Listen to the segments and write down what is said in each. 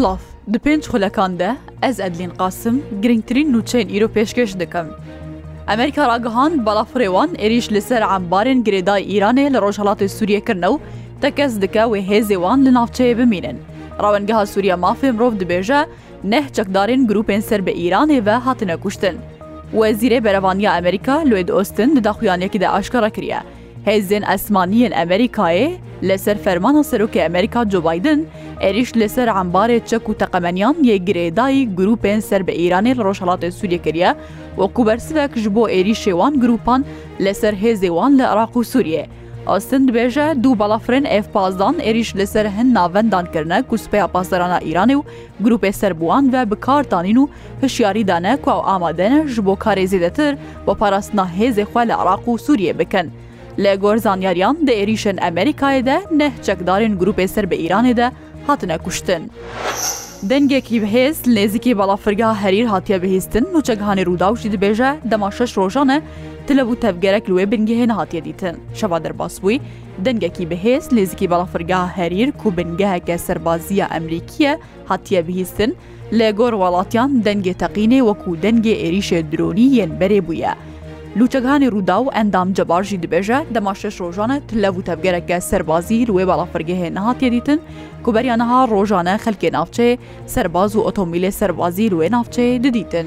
Silav di pênc xulekan de ez edlîn qasim girngtirîn nûçeyên îro pêşkeş dikim. Emerika ragihan balafrêwan êrîş li ser embarên girêdayî Îranê li rojhelatê Sûriye kirne û tekez dike wê hêzê wan li navçeyê bimînin. Rawengeha Sûriya mafê mirov dibêje neh çekdarên grupên ser bi Îranê ve hatine kuştin. Wezîrê Berevaniya Emerika Lloyd Austin di daxuyanekî de aşkara kiriye. Hêzên esmaniyên Emerikayê li ser fermana serokê Emerika Joe Biden عێریش لەسەر عمبارێ چەک و تەقەمەنیان یەگرێدایی گروپێن سەر بە ئیرانی لە ڕۆژهڵاتی سووریە کردە وەکو بەرسێک ji بۆ عێری شێوان گروپان لەسەر هێزێوان لە عراق و سووریە. ئاستن دبێژە دوو بەڵافرن F15 عێریش لەسەر هەن ناوەندانکردە کوسپەیە پاسەرانە ئیرانی و گروپێ سەربووان وە بکارتانین و هشیاریدانە کو ئەو ئامادەنە ji بۆ کارێزیدەتر بۆ پاراستنا هێزێ خوا لە عراق و سووریە بکەن. لە گۆرزانیاریان دە عێریشن ئەمریکایەدە نەهچەکدارن گروپێ سەر بە ئیرانێدە هاتنە کوشتن. دەنگێکی بەهێز لێزیکی بەڵافرگا هەریر هاتیە بەهێستن نوچەکهانی ڕووداوشی دەبێژە دەماشەش ڕۆژانە تلەبوو تەبگەرەك لێ بنگهێن هاتیە دیتن شەوا دەرباس بووی دەنگێکی بەهێز لێزیکی بەڵافرگا هەریر و بنگەهەکە سەربازیە ئەمریکیە هاتیە بهیستن لێ گۆڕ وڵاتیان دەنگێ تەقینێ وەکو دەنگێ عێریشە درۆنی یەنبەرێ بووە. لوچەکانی ڕوودا و ئەندام جەبارژی دبێژە دەما شەش ڕۆژانە تلەو و تەبگەرەکە سەربازی لێ بەڵافرگەهێ نەهاتیە دیتن کوبەریانەها ڕۆژانە خەلکێ ناوچێ سەرباز و ئۆتۆمیلێ سەربازی لێ ناوچێ ددیتن.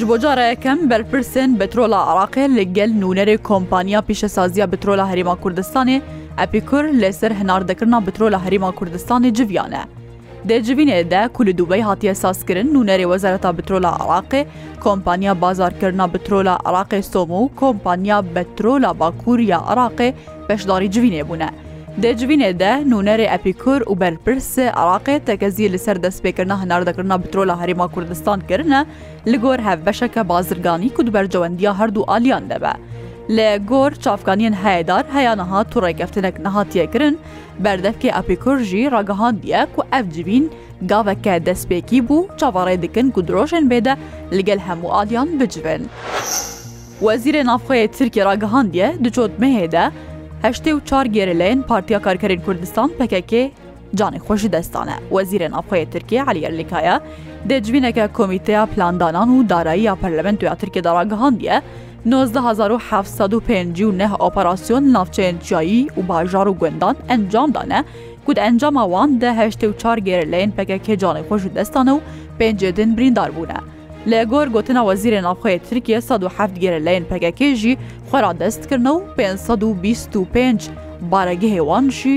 ji bo careyekem berpirsin Betrola Iraqê li gel nûnerê kompaniya pêşesaziya Betrola Herêma Kurdistanê Epikur li ser hinardekirina Betrola Herêma Kurdistanê civiyane. دەجبینێ دە کول دوبەی هاتیە سازکردن نوونەری وەزارەتا بترۆلا عراقێ کۆمپانیا بازارکردنا بترۆلا عراقی سۆم و کۆمپانیا بەترۆلا باکووریا عراقێ پێشداری جوینێ بوونە. دەجبینێ دە نوونەری ئەپیکور و بەرپرسێ عراقێ تەکەزی لەسەر دەستپێکردنا هەناردەکردنا بترۆلا هەرێما کوردستان کردنە لەگۆر هەف بەشەکە بازرگانی کود بەرجەوەندیا هەردوو ئالیان دەبە. لە گۆر چافکانیان هەیەدار هەیە نەها توڕێکەفتنێک نەهاتیەکردن بەردەفکی ئەپیکۆژی ڕگەهاندیە و ئەفجیبین گاوەکە دەستپێکی بوو چاوەڕێ دکن و درۆژن بێدە لەگەل هەموو ئالیان بجوێن. وەزیرە نافخۆیە ترکی ڕگەهاندیە دچۆت مهێدە، هەشتێ و چار گێرەلێن پارتیا کارکەرین کوردستان پکەکێ جانێ خۆشی دەستانە وەزیرە نافخۆیە ترکیە علیەرلیکایە دەجوینەکە کۆمیتەیە پلاندانان و دارایی یا پەرلەمنت تویا ترکێ دەڕگەهاندیە، 1950 ئۆپەراسیۆن ناوچەیەجیایی و باژار و گوندان ئەنجامدانە گوت ئەنجام ئەوان دههشت و چار گێرلێن پەکەکێ جانێ خۆش و دەستانە و پێنجدن بریندار بوونە. لە گۆر گوتنە وەزیرە ناوخۆی ترکیە 1970 گێرلێن پەکەکێژی خۆرا دەستکردن و 525 بارەگە هێوانشی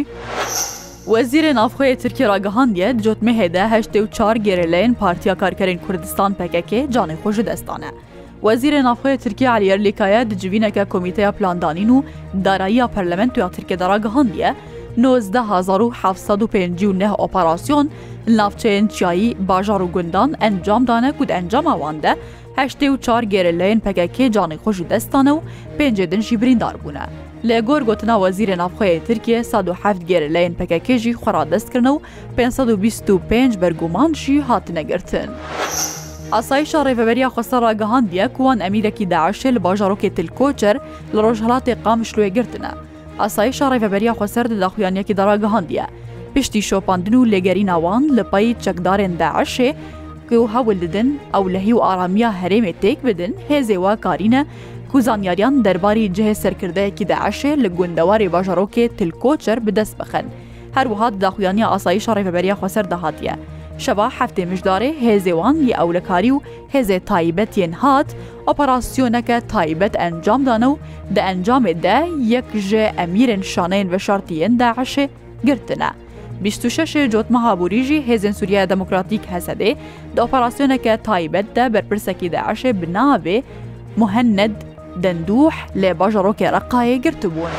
وەزیرە ناافخۆی ترکی ڕگەهاندە جۆتمە هێدە هەشت و چار گێرلێن پارتیا کارکەرین کوردستان پەکەکێ جانێ خۆش دەستانە. وەزیرە نافخۆی ترکیا علیەرلیکایە دجیینەکە کمیتەیە پلاندانین و داراییە پەرلەمەنتویا ترکە دەڕگەهندیە 1950 ئۆپاراسیۆن نافچەیەن چیایی باژار و گوندان ئەنجامدانە کود ئەنجامەواندە هەشتی و چار گێرەلەن پەکەکێ جانی خۆشی دەستانە و پێنجێدنشی بریندار بوونە. لە گۆر گوتنا وەزیرە نافخۆی ترکیە 1970 گێرەلەن پەکەکێژی خۆرا دەستکردن و 525 بەرگومانشی هاتنەگرتن. ئاسایشە ڕێڤەبەریا خۆستە ڕاگەهاندیە کوان ئەمیرەکی داعشێ لە باژارۆکێ تلکۆچەر لە ڕۆژهڵاتی قامش لێ گرتنە ئاسایشە ڕێڤەبەریا خۆسەر دەداخویانەکی دەڕاگەهاندیە پشتی شۆپاندن و لێگەری ناوان لە پای چەکدارێن داعشێ و هەولدن ئەو لە هی و ئارامیە هەرێمێ تێک بدن هێزێوا کارینە کوزانیاریان دەرباری جهێ سەرکردەیەکی داعشێ لە گوندەواری باژارۆکێ تلکۆچەر بدەست بخەن هەروەها داخویانی ئاسایشە ڕێڤەبەریا خۆسەر دەهاتیە. شەوا هەفتێ مژدارێ هێزێوان لی ئەولەکاری و هێزێ تایبەتیان هات ئۆپەراسسیۆنەکە تایبەت ئەنجامدانە و دە ئەنجامێدا یەک ژێ ئەمیرن شانەیەن بەشارتیەن داعشێ گرتنە. 26 جۆتمەهابوریژی هێزن سووریا دموکراتیک هەسەدێ دە ئۆپەراسسیۆنەکە تایبەتدا بەرپرسەکی داعشێ بناوێ مهند دەندوح لێ باژەڕۆکێ ڕقاایە گرتبوون.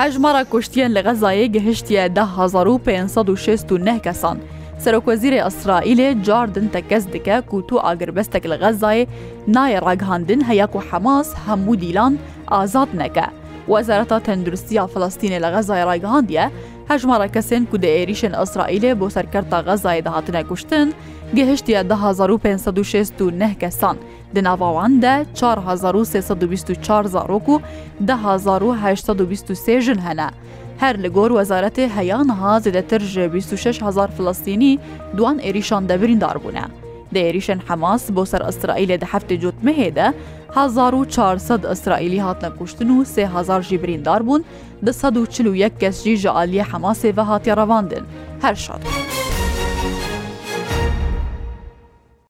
هەژمارە کوشتیان لە غەزایە گەهشتیە 1500 کەسان. سەرۆکۆزیری ئەسرائیلێ جاردن تەکەس دکە کووت و ئاگربەستێک لە غەزایە نایە ڕاگهاندن هەیەک و حەماس هەموو دیلان ئازاد نەکە. وەزارەتا تەندروستیا فلستینێ لە غەزای ڕایگەهاندیە هەژمارە کەسێن کو دەئێریشن ئەسرائیلێ بۆ سەرکەرتا غەزای دەهاتنە کوشتن، گەهشتە 1569 کەسان دناواواندا 4324 زارۆک و 1823 ژن هەنا. هەر لە گۆر وەزارەتێ هەیانها زیدەتر ژە 26 هزار فلستینی دوان عێریشان دەبریندار بوونە. دەێریشن حەماس بۆ سەر ئەسرائیلە دە هەفتێ جوتمە هێدە 1400 ئەسرائیلی هاتنە کوشتن و 3000 ژی بریندار بوون، 141 کەسجی ژە عالیە حەماسێ بە هاتی ڕەواندن هەر شاد.